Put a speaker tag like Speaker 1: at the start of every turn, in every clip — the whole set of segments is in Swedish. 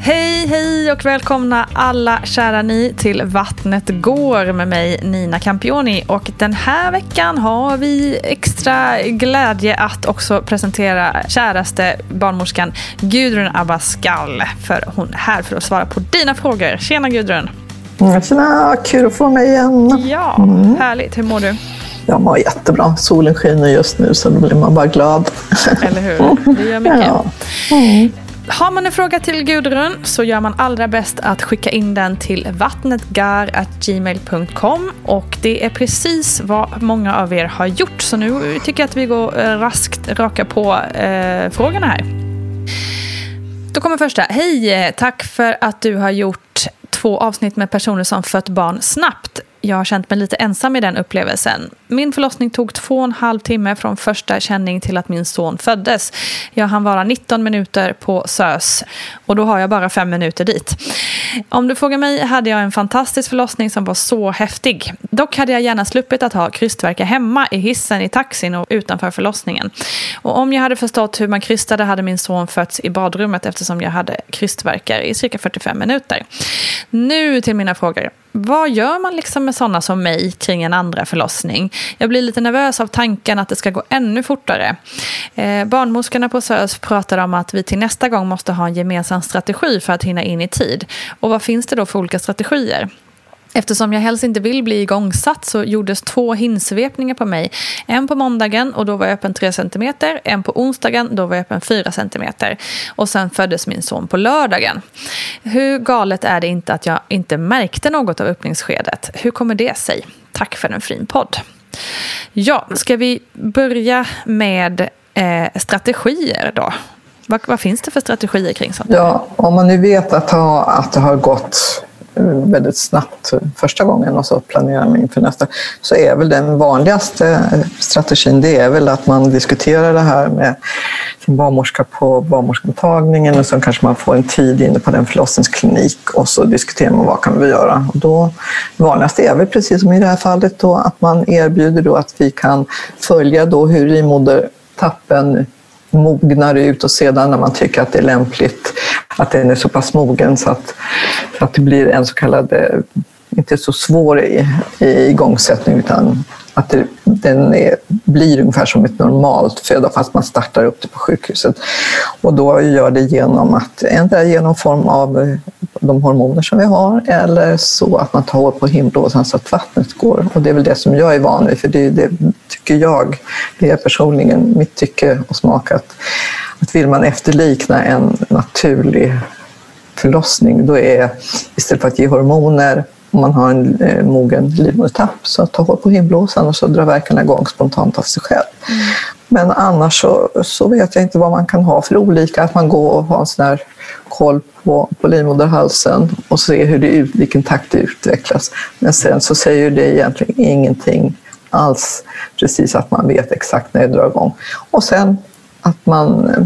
Speaker 1: Hej, hej och välkomna alla kära ni till Vattnet går med mig Nina Campioni. Och den här veckan har vi extra glädje att också presentera käraste barnmorskan Gudrun Abascal. För hon är här för att svara på dina frågor. Tjena Gudrun!
Speaker 2: Mm, Tjena, kul att få mig igen.
Speaker 1: Ja, härligt. Hur mår du?
Speaker 2: Jag mår jättebra. Solen skiner just nu så då blir man bara glad.
Speaker 1: Eller hur? Det gör mycket.
Speaker 2: Ja. Mm.
Speaker 1: Har man en fråga till Gudrun så gör man allra bäst att skicka in den till vattnetgar.gmail.com och det är precis vad många av er har gjort. Så nu tycker jag att vi går eh, raskt raka på eh, frågorna här. Då kommer första. Hej! Tack för att du har gjort två avsnitt med personer som fött barn snabbt. Jag har känt mig lite ensam i den upplevelsen. Min förlossning tog två och en halv timme från första känning till att min son föddes. Jag hann vara 19 minuter på SÖS och då har jag bara fem minuter dit. Om du frågar mig hade jag en fantastisk förlossning som var så häftig. Dock hade jag gärna sluppit att ha krystvärkar hemma, i hissen, i taxin och utanför förlossningen. Och om jag hade förstått hur man krystade hade min son fötts i badrummet eftersom jag hade krystvärkar i cirka 45 minuter. Nu till mina frågor. Vad gör man liksom med sådana som mig kring en andra förlossning? Jag blir lite nervös av tanken att det ska gå ännu fortare. Eh, barnmorskorna på SÖS pratade om att vi till nästa gång måste ha en gemensam strategi för att hinna in i tid. Och vad finns det då för olika strategier? Eftersom jag helst inte vill bli igångsatt så gjordes två hinsvepningar på mig. En på måndagen och då var jag öppen 3 cm. En på onsdagen då var jag öppen 4 cm. Och sen föddes min son på lördagen. Hur galet är det inte att jag inte märkte något av öppningsskedet? Hur kommer det sig? Tack för en fin podd. Ja, ska vi börja med eh, strategier då? Vad, vad finns det för strategier kring sånt?
Speaker 2: Ja, om man nu vet att, ha, att det har gått väldigt snabbt första gången och så planerar man inför nästa, så är väl den vanligaste strategin det är väl att man diskuterar det här med sin barnmorska på barnmorskemottagningen och sen kanske man får en tid inne på den förlossningsklinik och så diskuterar man vad kan vi göra. Och då, vanligast är väl precis som i det här fallet då, att man erbjuder då att vi kan följa då hur livmodertappen mognar ut och sedan när man tycker att det är lämpligt att den är så pass mogen så att, så att det blir en så kallad, eh, inte så svår i, i igångsättning utan att det, den är, blir ungefär som ett normalt föda fast man startar upp det på sjukhuset. Och då gör det genom att ändra genom form av eh, de hormoner som vi har eller så att man tar på himlblåsan så att vattnet går. Och det är väl det som jag är van vid för det, det tycker jag, det är personligen mitt tycke och smak att, att vill man efterlikna en naturlig förlossning då är istället för att ge hormoner om man har en eh, mogen livmodertapp. Så ta håll på himblåsan och så drar verkarna igång spontant av sig själv. Mm. Men annars så, så vet jag inte vad man kan ha för olika. Att man går och har en sån här koll på, på livmoderhalsen och ser hur det, vilken takt det utvecklas. Men sen så säger det egentligen ingenting alls precis att man vet exakt när det drar igång. Och sen att man eh,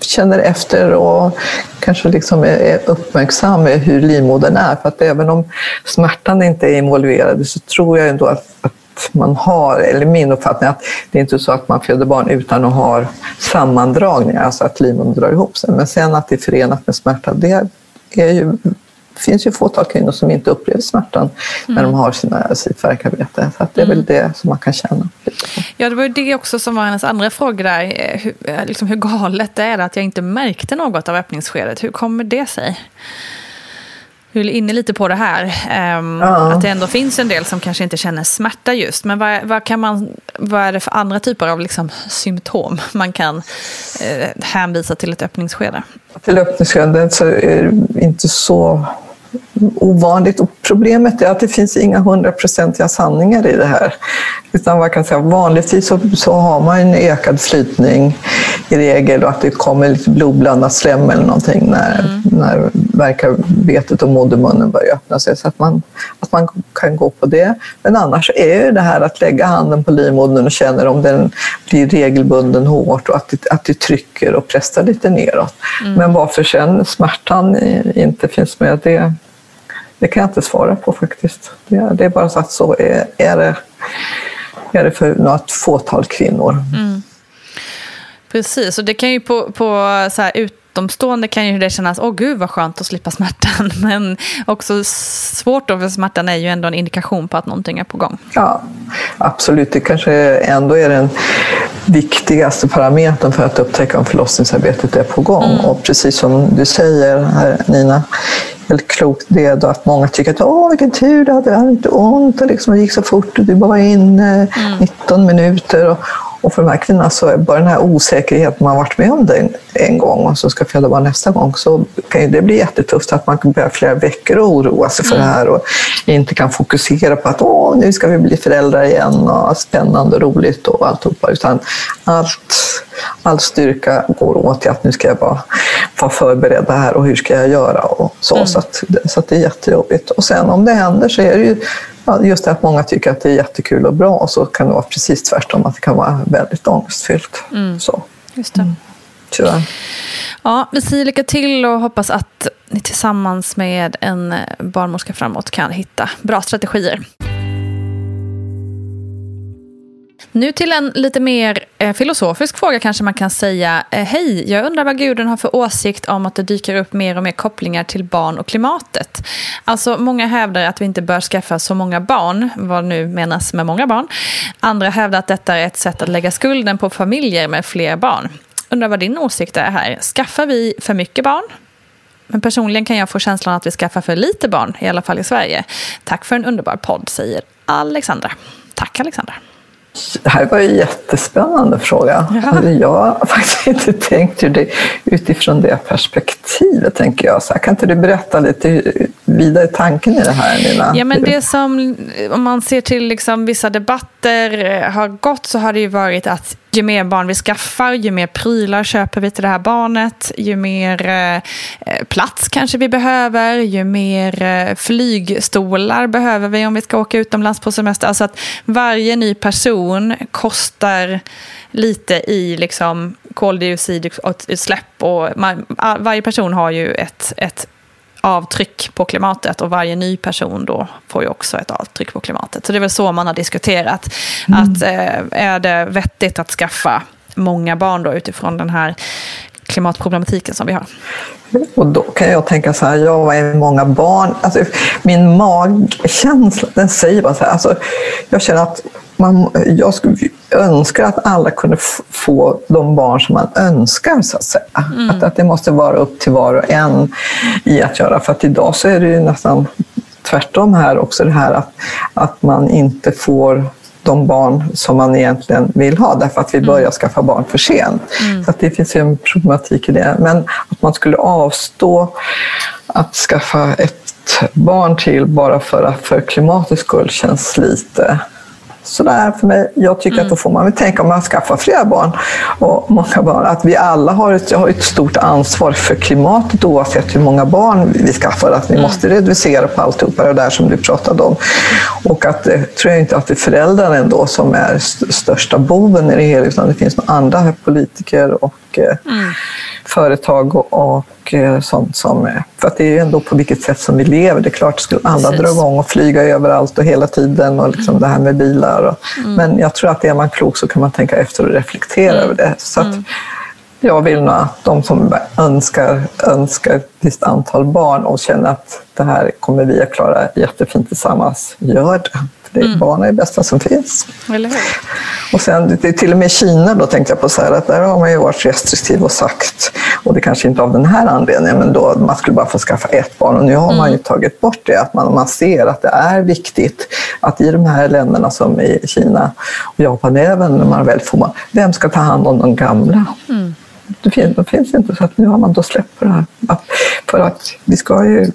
Speaker 2: känner efter och kanske liksom är uppmärksam med hur livmodern är. För att även om smärtan inte är involverad så tror jag ändå att, att man har, eller min uppfattning, att det är inte så att man föder barn utan att ha sammandragningar, alltså att livmodern drar ihop sig. Men sen att det är förenat med smärta, det är ju det finns ju fåtal kvinnor som inte upplever smärtan mm. när de har sina, sitt verkarbete. Så det är mm. väl det som man kan känna.
Speaker 1: Ja, det var ju det också som var hennes andra fråga där. Eh, hur, eh, liksom hur galet det är att jag inte märkte något av öppningsskedet. Hur kommer det sig? Du är inne lite på det här. Um, ja. Att det ändå finns en del som kanske inte känner smärta just. Men vad, vad, kan man, vad är det för andra typer av liksom, symptom man kan eh, hänvisa till ett öppningsskede?
Speaker 2: Till öppningsskedet så är det inte så ovanligt. Och problemet är att det finns inga hundraprocentiga sanningar i det här. Utan man kan säga, vanligtvis så, så har man en ökad flytning i regel och att det kommer lite blodblandat slem eller någonting när, mm. när verkarbetet och modermunnen börjar öppna sig. Så att man, att man kan gå på det. Men annars är det här att lägga handen på livmodern och känna om den blir regelbunden hårt och att det, att det trycker och pressar lite neråt. Mm. Men varför sen smärtan inte finns med, det, det kan jag inte svara på faktiskt. Det, är bara så att så är, är, det, är det för något fåtal kvinnor. Mm.
Speaker 1: Precis, och det kan ju på, på så här, utomstående kan ju det kännas, åh gud vad skönt att slippa smärtan. Men också svårt då, för smärtan är ju ändå en indikation på att någonting är på gång.
Speaker 2: Ja, absolut. Det kanske ändå är den viktigaste parametern för att upptäcka om förlossningsarbetet är på gång. Mm. Och precis som du säger här Nina, väldigt klokt det då att många tycker att åh vilken tur, det hade inte ont och liksom, det gick så fort och du bara var inne mm. 19 minuter. Och, och för de här kvinnorna så är bara den här osäkerheten man varit med om det en gång och så ska föda barn nästa gång så kan ju det bli jättetufft att man kan börja flera veckor och oroa sig för mm. det här och inte kan fokusera på att åh, nu ska vi bli föräldrar igen och spännande och roligt och alltihopa. Utan allt, all styrka går åt till att nu ska jag bara vara förberedd här och hur ska jag göra och så. Mm. Så, att, så att det är jättejobbigt. Och sen om det händer så är det ju just det att många tycker att det är jättekul och bra och så kan det vara precis tvärtom, att det kan vara väldigt ångestfyllt. Mm. Så.
Speaker 1: Just det. Mm.
Speaker 2: Tyvärr.
Speaker 1: Ja, vi säger lycka till och hoppas att ni tillsammans med en barnmorska framåt kan hitta bra strategier. Nu till en lite mer eh, filosofisk fråga kanske man kan säga. Eh, Hej, jag undrar vad guden har för åsikt om att det dyker upp mer och mer kopplingar till barn och klimatet. Alltså många hävdar att vi inte bör skaffa så många barn, vad nu menas med många barn. Andra hävdar att detta är ett sätt att lägga skulden på familjer med fler barn. Undrar vad din åsikt är här. Skaffar vi för mycket barn? Men personligen kan jag få känslan att vi skaffar för lite barn, i alla fall i Sverige. Tack för en underbar podd, säger Alexandra. Tack Alexandra.
Speaker 2: Det här var en jättespännande fråga. Ja. Jag har faktiskt inte tänkt det utifrån det perspektivet. tänker jag. Så här, kan inte du berätta lite vidare tanken i det här, Nina?
Speaker 1: Ja, men det som, om man ser till liksom vissa debatter eh, har gått så har det ju varit att ju mer barn vi skaffar, ju mer prylar köper vi till det här barnet, ju mer eh, plats kanske vi behöver, ju mer eh, flygstolar behöver vi om vi ska åka utomlands på semester. Alltså att varje ny person kostar lite i liksom koldioxidutsläpp och man, varje person har ju ett, ett avtryck på klimatet och varje ny person då får ju också ett avtryck på klimatet. Så det är väl så man har diskuterat. Mm. Att eh, är det vettigt att skaffa många barn då utifrån den här klimatproblematiken som vi har?
Speaker 2: Och då kan jag tänka så här, jag var många barn. Alltså, min magkänsla den säger bara så här, alltså, jag känner att man, jag skulle önska att alla kunde få de barn som man önskar, så att säga. Mm. Att, att det måste vara upp till var och en i att göra. För att idag så är det ju nästan tvärtom här också, det här att, att man inte får de barn som man egentligen vill ha därför att vi mm. börjar skaffa barn för sent. Mm. Så det finns ju en problematik i det. Men att man skulle avstå att skaffa ett barn till bara för, för klimatets skull känns lite sådär för mig. Jag tycker mm. att då får man väl tänka om man skaffar flera barn och många barn, att vi alla har ett, har ett stort ansvar för klimatet oavsett hur många barn vi skaffar. Att vi mm. måste reducera på alltihopa det där som du pratade om. Och att det eh, tror jag inte att det är föräldrarna ändå som är största boven i det hela, utan det finns andra politiker och eh, mm. företag och, och eh, sånt som... För att det är ju ändå på vilket sätt som vi lever. Det är klart, skulle alla Precis. dra igång och flyga överallt och hela tiden och liksom mm. det här med bilar. Och, mm. Men jag tror att är man klok så kan man tänka efter och reflektera mm. över det. Så att, mm. jag vill nog att de som önskar, önskar ett visst antal barn och känner att det här kommer vi att klara jättefint tillsammans, gör det. Det är, mm. Barn är det bästa som finns. Och sen, det är till och med i Kina då tänkte jag på så här, att där har man ju varit restriktiv och sagt, och det kanske inte av den här anledningen, men då man skulle bara få skaffa ett barn. Och nu har mm. man ju tagit bort det, att man, man ser att det är viktigt att i de här länderna som i Kina och Japan, även när man väl får man, vem ska ta hand om de gamla? Mm. Det, finns, det finns inte, så att nu har man då släppt på det här. För att vi ska ju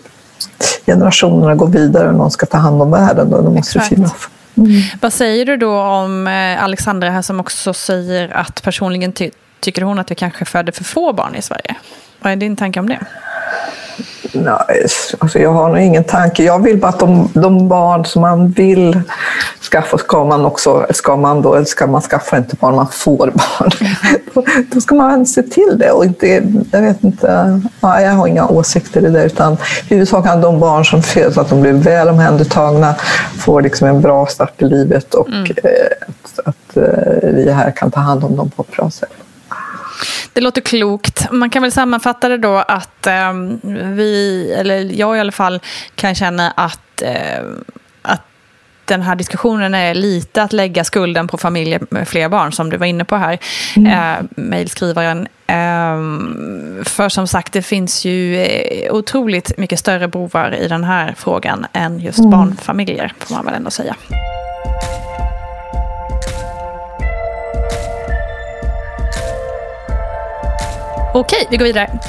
Speaker 2: generationerna går vidare och någon ska ta hand om världen. Då, då måste det finnas.
Speaker 1: Mm. Vad säger du då om eh, Alexandra här som också säger att personligen ty tycker hon att vi kanske föder för få barn i Sverige? Vad är din tanke om det?
Speaker 2: Nej, alltså jag har nog ingen tanke. Jag vill bara att de, de, barn som man vill skaffa, ska man också, ska man då, eller ska man skaffa inte barn, man får barn. då, då ska man se till det och inte, jag vet inte, ja, jag har inga åsikter i det utan huvudsaken de barn som föds, att de blir väl omhändertagna, får liksom en bra start i livet och mm. eh, att, att eh, vi här kan ta hand om dem på ett bra sätt.
Speaker 1: Det låter klokt. Man kan väl sammanfatta det då att eh, vi, eller jag i alla fall, kan känna att, eh, att den här diskussionen är lite att lägga skulden på familjer med fler barn, som du var inne på här, mm. eh, mejlskrivaren. Eh, för som sagt, det finns ju eh, otroligt mycket större bovar i den här frågan än just mm. barnfamiljer, får man väl ändå säga. Okej, vi går vidare.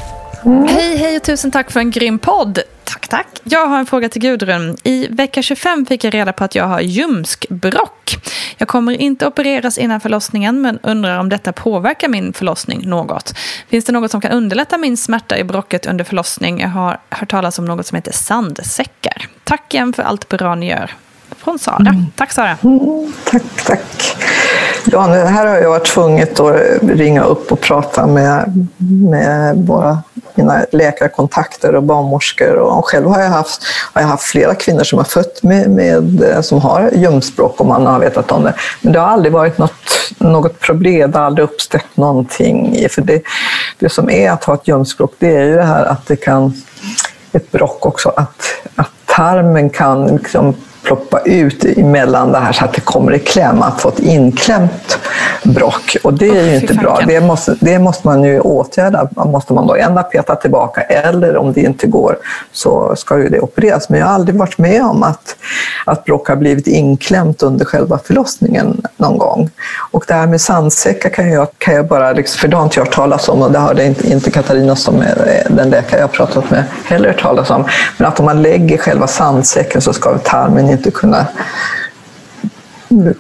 Speaker 1: Mm. Hej, hej och tusen tack för en grym podd. Tack, tack. Jag har en fråga till Gudrun. I vecka 25 fick jag reda på att jag har ljumskbråck. Jag kommer inte opereras innan förlossningen men undrar om detta påverkar min förlossning något. Finns det något som kan underlätta min smärta i bråcket under förlossning? Jag har hört talas om något som heter sandsäckar. Tack igen för allt bra ni gör. Från Sara. Mm. Tack Sara.
Speaker 2: Mm, tack, tack. Ja, här har jag varit tvunget att eh, ringa upp och prata med, med våra, mina läkarkontakter och barnmorskor. Och själv har jag haft, har jag haft flera kvinnor som har fött med, med eh, som har ljumskbråck och man har vetat om det. Men det har aldrig varit något, något problem, det har aldrig uppstått någonting. För det, det som är att ha ett ljumskbråck, det är ju det här att det kan ett bråck också, att, att tarmen kan liksom ploppa ut emellan det här så att det kommer i kläm, att få ett inklämt brock. Och det är ju inte bra. Det måste, det måste man ju åtgärda. Måste man då ända peta tillbaka eller om det inte går så ska ju det opereras. Men jag har aldrig varit med om att, att brock har blivit inklämt under själva förlossningen någon gång. Och det här med sandsäckar kan jag, kan jag bara, liksom, för det har inte jag hört talas om och det hörde inte, inte Katarina som är den läkare jag pratat med heller hört talas om. Men att om man lägger själva sandsäcken så ska tarmen inte kunna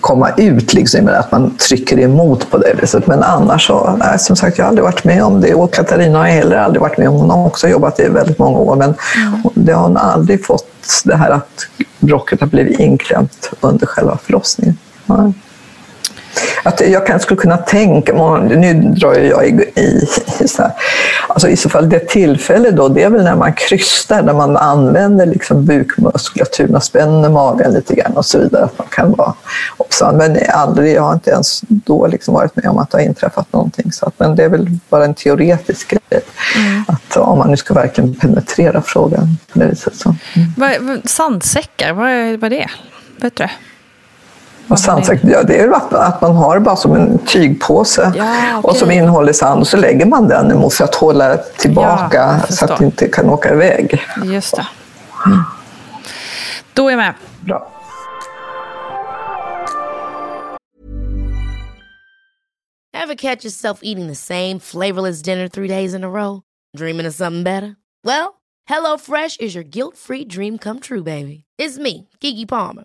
Speaker 2: komma ut, liksom, med att man trycker emot på det viset. Men annars så, nej, som sagt, jag har aldrig varit med om det och Katarina har heller aldrig varit med om Hon har också jobbat i väldigt många år, men mm. det har hon aldrig fått det här att bråcket har blivit inklämt under själva förlossningen. Nej. Att jag kan, skulle kunna tänka nu drar jag i, i, så här, alltså i så fall det tillfälle då, det är väl när man krystar, när man använder liksom bukmuskulaturen, spänner magen lite grann och så vidare, att man kan vara observant. Men aldrig, jag har inte ens då liksom varit med om att det har inträffat någonting. Så att, men det är väl bara en teoretisk grej, mm. att om man nu ska verkligen penetrera frågan på det viset. Så.
Speaker 1: Mm. Sandsäckar, vad är, vad är det? Vet du?
Speaker 2: Och sandsäck, ja, det är att, att man har bara som en tygpåse ja, okay. och som innehåller sand och så lägger man den emot för att hålla tillbaka ja, så att det inte kan åka iväg.
Speaker 1: Just det. Mm. Då är jag med.
Speaker 2: Bra.
Speaker 3: Have catch yourself eating the same flavorless dinner three days in a row? Dreaming of something better? Well, hello fresh is your guilt free dream come true baby. It's me, Gigi Palmer.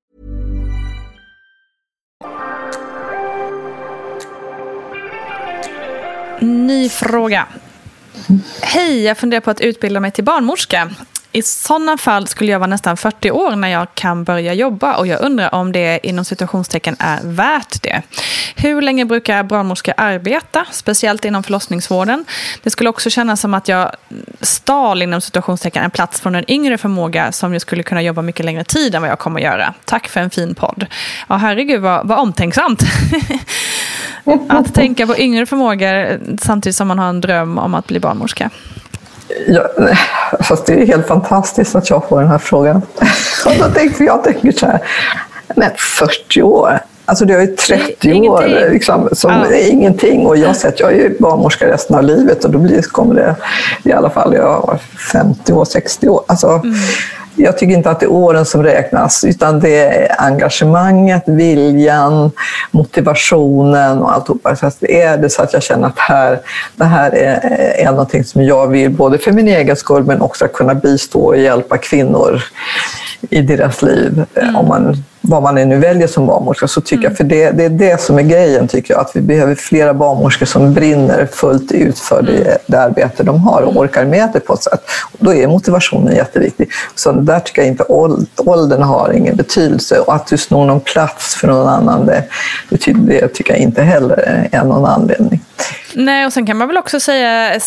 Speaker 1: Ny fråga. Hej, jag funderar på att utbilda mig till barnmorska. I sådana fall skulle jag vara nästan 40 år när jag kan börja jobba och jag undrar om det inom situationstecken är värt det. Hur länge brukar barnmorskor arbeta, speciellt inom förlossningsvården? Det skulle också kännas som att jag stal inom situationstecken en plats från en yngre förmåga som jag skulle kunna jobba mycket längre tid än vad jag kommer att göra. Tack för en fin podd. Ja, herregud vad, vad omtänksamt. att tänka på yngre förmågor samtidigt som man har en dröm om att bli barnmorska.
Speaker 2: Ja, fast det är helt fantastiskt att jag får den här frågan. Och då tänkte jag tänker så här, men 40 år, Alltså det är 30 år liksom, som ja. är ingenting. Och jag säger att jag är barnmorska resten av livet och då blir, kommer det i alla fall jag 50 år, 60 år. Alltså, mm jag tycker inte att det är åren som räknas, utan det är engagemanget, viljan, motivationen och alltihopa. Så är det så att jag känner att här, det här är, är någonting som jag vill, både för min egen skull men också att kunna bistå och hjälpa kvinnor i deras liv, mm. om man vad man nu väljer som barnmorska, så tycker mm. jag, för det, det, är det som är grejen, tycker jag, att vi behöver flera barnmorskor som brinner fullt ut för det, mm. det arbete de har och orkar med det på ett sätt. Och då är motivationen jätteviktig. Så där tycker jag inte åldern har ingen betydelse och att du snor någon plats för någon annan, det, det tycker jag inte heller är någon anledning.
Speaker 1: Nej, och sen kan man väl också säga,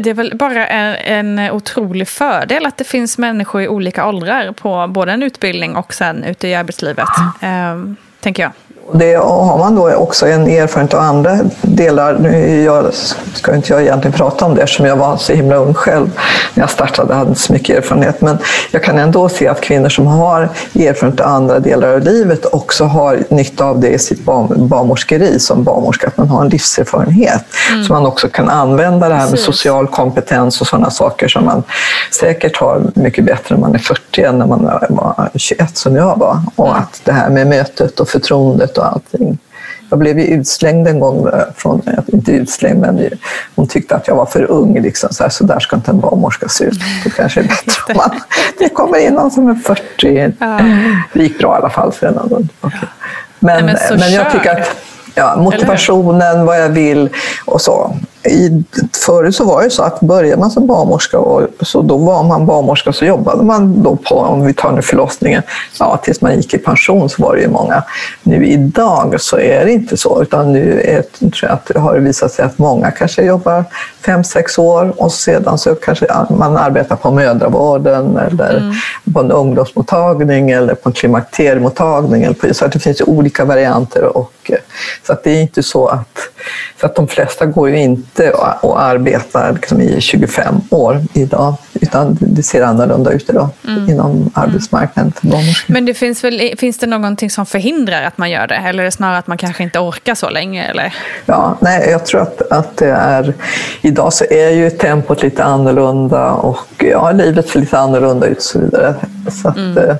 Speaker 1: det är väl bara en, en otrolig fördel att det finns människor i olika åldrar på både en utbildning och sen ute i arbetslivet, eh, tänker jag.
Speaker 2: Det har man då också en erfarenhet av andra delar. Nu jag ska inte jag egentligen prata om det eftersom jag var så himla ung själv när jag startade. Hade inte så mycket erfarenhet. Men jag kan ändå se att kvinnor som har erfarenhet av andra delar av livet också har nytta av det i sitt barnmorskeri som barnmorska. Att man har en livserfarenhet. Mm. Så man också kan använda det här med Precis. social kompetens och sådana saker som man säkert har mycket bättre när man är 40 än när man var 21 som jag var. Och mm. att det här med mötet och förtroendet och allting. Jag blev ju utslängd en gång, eh, från, inte utslängd, men hon tyckte att jag var för ung. Liksom, så, här, så där ska inte en barnmorska se ut. Det kanske är bättre om man, det kommer in någon som är 40. Ja. Det gick bra i alla fall. För okay. Men, men, men jag tycker att ja, motivationen, vad jag vill och så i, förut så var det så att började man som barnmorska, och, så då var man barnmorska så jobbade man då på, om vi tar nu förlossningen, ja, tills man gick i pension så var det ju många. Nu idag så är det inte så, utan nu är, tror jag att det har visat sig att många kanske jobbar fem, sex år och sedan så kanske man arbetar på mödravården eller mm. på en ungdomsmottagning eller på en klimakteriemottagning. Så att det finns olika varianter. Och, så att det är inte så att, så att de flesta går ju inte inte och arbetar liksom i 25 år idag, utan det ser annorlunda ut idag mm. inom arbetsmarknaden för barnmorskor.
Speaker 1: Men det finns, väl, finns det någonting som förhindrar att man gör det? Eller är det snarare att man kanske inte orkar så länge? Eller?
Speaker 2: Ja, nej, jag tror att, att det är... Idag så är ju tempot lite annorlunda och ja, livet ser lite annorlunda ut och så vidare. Så att, mm.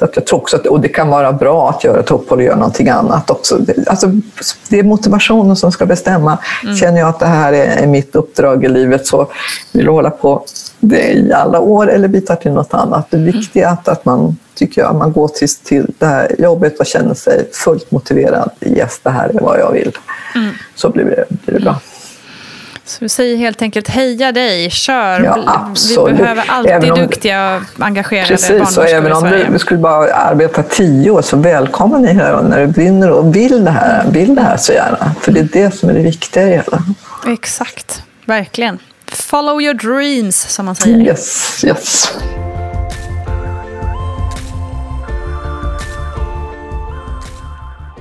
Speaker 2: Så att jag tror också att och det kan vara bra att göra ett uppehåll och göra någonting annat också. Alltså, det är motivationen som ska bestämma. Mm. Känner jag att det här är mitt uppdrag i livet så vill jag hålla på det i alla år eller byta till något annat. Det viktiga är att, att man tycker jag, man går till, till det här jobbet och känner sig fullt motiverad. Yes, det här är vad jag vill. Mm. Så blir det, blir det bra.
Speaker 1: Så vi säger helt enkelt heja dig, kör. Ja, vi behöver alltid om, duktiga och engagerade
Speaker 2: Precis, och även om du, du skulle bara arbeta tio år så välkommen ni här när du brinner och vill det här, vill det här så gärna. För det är det som är det viktiga i hela.
Speaker 1: Exakt, verkligen. Follow your dreams, som man säger.
Speaker 2: Yes, yes.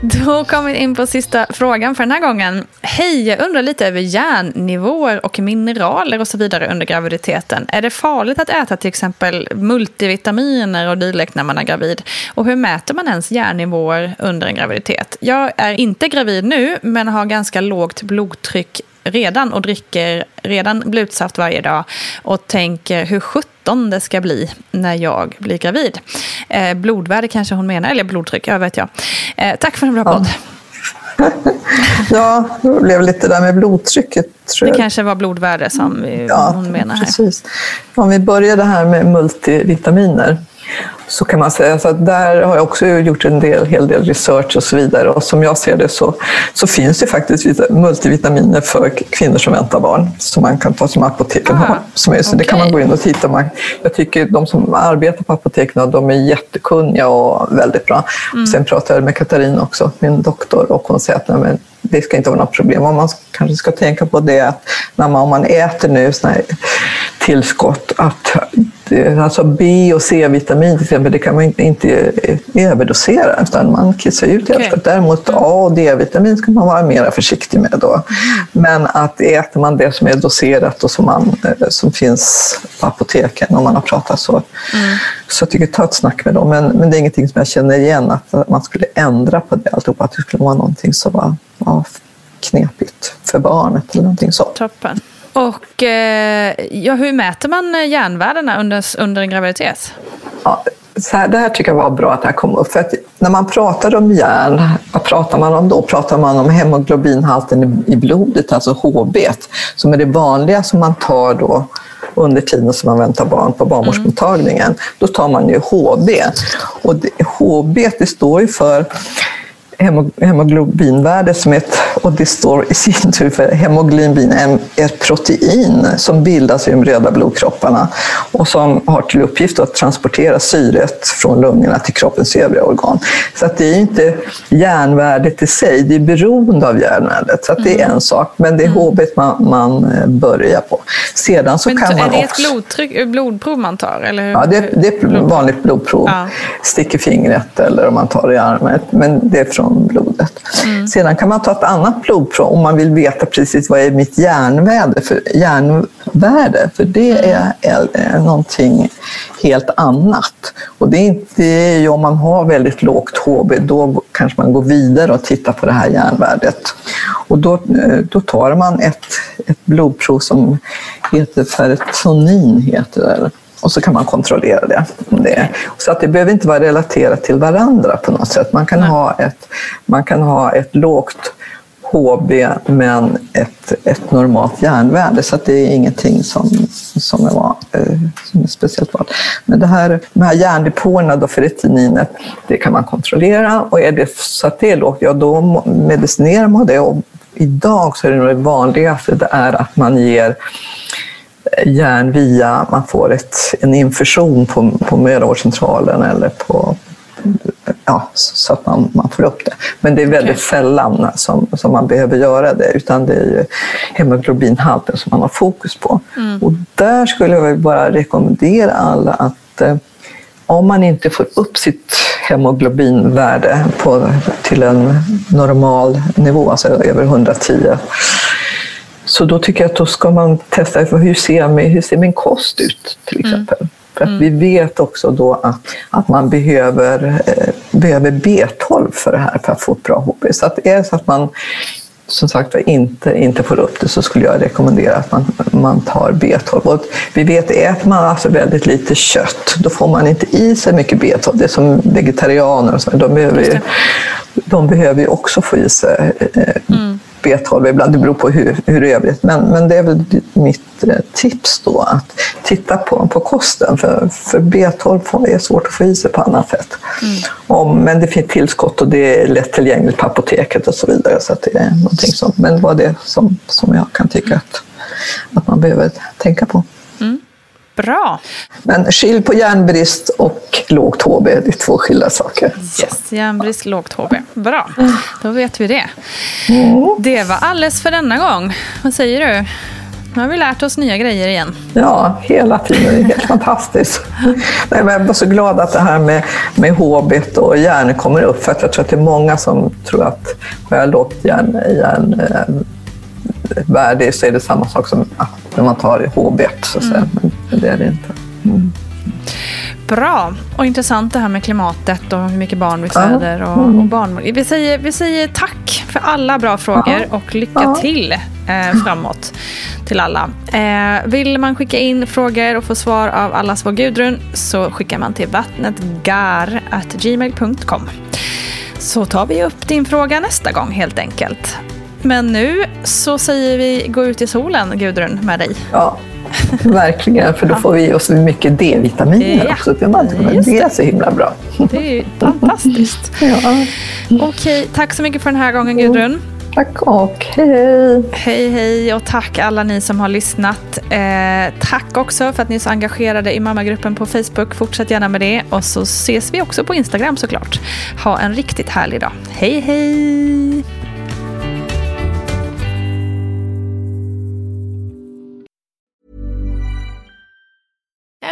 Speaker 1: Då kommer vi in på sista frågan för den här gången. Hej, jag undrar lite över järnnivåer och mineraler och så vidare under graviditeten. Är det farligt att äta till exempel multivitaminer och dylikt när man är gravid? Och hur mäter man ens järnnivåer under en graviditet? Jag är inte gravid nu, men har ganska lågt blodtryck redan och dricker redan blodsaft varje dag och tänker hur sjutton det ska bli när jag blir gravid. Eh, blodvärde kanske hon menar, eller blodtryck, jag vet jag. Eh, tack för en bra podd.
Speaker 2: ja, det blev lite där med blodtrycket.
Speaker 1: det kanske var blodvärde som ja, hon menar här.
Speaker 2: Precis. Om vi börjar det här med multivitaminer så kan man säga. Så där har jag också gjort en del, hel del research och så vidare. Och som jag ser det så, så finns det faktiskt multivitaminer för kvinnor som väntar barn som man kan ta som apoteken Aha, har. Som är, så okay. Det kan man gå in och titta. Man, jag tycker de som arbetar på apoteken de är jättekunniga och väldigt bra. Mm. Sen pratade jag med Katarina också, min doktor, och hon säger att nej, det ska inte vara något problem. Vad man kanske ska tänka på det att när man, om man äter nu såna här tillskott, att alltså B och C-vitamin till exempel, det kan man inte överdosera utan man kissar ut okay. Däremot A och D-vitamin ska man vara mer försiktig med då. Men att äter man det som är doserat och som, man, eh, som finns på apoteken om man har pratat så, mm. så jag tycker ta ett snack med dem. Men, men det är ingenting som jag känner igen att man skulle ändra på det alltihopa, att det skulle vara någonting som var ja, knepigt för barnet eller någonting så.
Speaker 1: Toppen. Och eh, ja, hur mäter man järnvärdena under, under en graviditet?
Speaker 2: Ja, så här, det här tycker jag var bra att det här kom upp. För att när man pratar om järn, vad pratar man om då? Pratar man om hemoglobinhalten i blodet, alltså HB, som är det vanliga som man tar då under tiden som man väntar barn på barnmorskemottagningen. Mm. Då tar man ju HB. Och det, HB det står ju för hemoglobinvärde som ett, och det står i sin tur för hemoglobin, ett protein som bildas i de röda blodkropparna och som har till uppgift att transportera syret från lungorna till kroppens övriga organ. Så att det är inte järnvärdet i sig, det är beroende av järnvärdet. Så det är mm. en sak, men det är HB mm. man, man eh, börjar på. Sedan så
Speaker 1: men
Speaker 2: kan
Speaker 1: är
Speaker 2: man
Speaker 1: det ett blodtryck, blodprov man tar? Eller?
Speaker 2: Ja, det, det är ett vanligt blodprov. Ja. Sticker fingret eller om man tar det i armen. Men det är från från blodet. Sedan kan man ta ett annat blodprov om man vill veta precis vad är mitt järnvärde för, järnvärde, för det är, är, är någonting helt annat. Och det är, inte, om man har väldigt lågt HB, då kanske man går vidare och tittar på det här järnvärdet. Och då, eh, då tar man ett, ett blodprov som heter ferritonin, heter det, och så kan man kontrollera det. det. Så att det behöver inte vara relaterat till varandra på något sätt. Man kan, ha ett, man kan ha ett lågt HB men ett, ett normalt järnvärde. Så att det är ingenting som, som, är, var, eh, som är speciellt vanligt. Men det här, de här järndepåerna då för retininet, det kan man kontrollera. Och är det så att det är lågt, ja då medicinerar man det. Och idag så är det nog det vanligaste det är att man ger järn via, man får ett, en infusion på, på mödravårdscentralen eller på, ja, så att man, man får upp det. Men det är väldigt okay. sällan som, som man behöver göra det, utan det är ju hemoglobinhalten som man har fokus på. Mm. Och där skulle jag bara rekommendera alla att eh, om man inte får upp sitt hemoglobinvärde på, till en normal nivå, alltså över 110, så då tycker jag att då ska man testa hur ser, min, hur ser min kost ut till mm. exempel. Mm. För att vi vet också då att, att man behöver, eh, behöver B12 för det här för att få ett bra HB. Så att är det så att man som sagt inte, inte får upp det så skulle jag rekommendera att man, man tar B12. Och vi vet, äter man alltså väldigt lite kött, då får man inte i sig mycket B12. Det är som vegetarianer och så, de behöver ju, de behöver ju också få i sig eh, mm. B12 ibland, det beror på hur, hur det är övrigt. Men, men det är väl mitt eh, tips då, att titta på, på kosten. För, för B12 är svårt att få i sig på annat sätt. Mm. Om, men det finns tillskott och det är lättillgängligt på apoteket och så vidare. Så det är någonting som, men det var det som, som jag kan tycka att, att man behöver tänka på.
Speaker 1: Bra.
Speaker 2: Men skilj på järnbrist och lågt HB, det är två skilda saker.
Speaker 1: Yes, järnbrist, lågt HB. Bra, då vet vi det. Mm. Det var alles för denna gång. Vad säger du? Nu har vi lärt oss nya grejer igen.
Speaker 2: Ja, hela tiden. Det är helt fantastiskt. Nej, men jag var så glad att det här med, med HB och järn kommer upp. För att jag tror att det är många som tror att har jag lågt järn, järn värde så är det samma sak som när man tar HB. Så att säga. Mm. Men det är det inte. Mm.
Speaker 1: Bra och intressant det här med klimatet och hur mycket barn vi föder. Och, och barn. Vi, säger, vi säger tack för alla bra frågor och lycka till eh, framåt till alla. Eh, vill man skicka in frågor och få svar av allas vår Gudrun så skickar man till vattnetgar.gmail.com. Så tar vi upp din fråga nästa gång helt enkelt. Men nu så säger vi gå ut i solen, Gudrun, med dig.
Speaker 2: Ja, verkligen. För då får vi oss mycket D-vitaminer ja, också. Det, det är så himla bra.
Speaker 1: Det är ju fantastiskt. ja. Okej, tack så mycket för den här gången, Gudrun.
Speaker 2: Tack och hej.
Speaker 1: Hej hej och tack alla ni som har lyssnat. Eh, tack också för att ni är så engagerade i mammagruppen på Facebook. Fortsätt gärna med det och så ses vi också på Instagram såklart. Ha en riktigt härlig dag. Hej hej!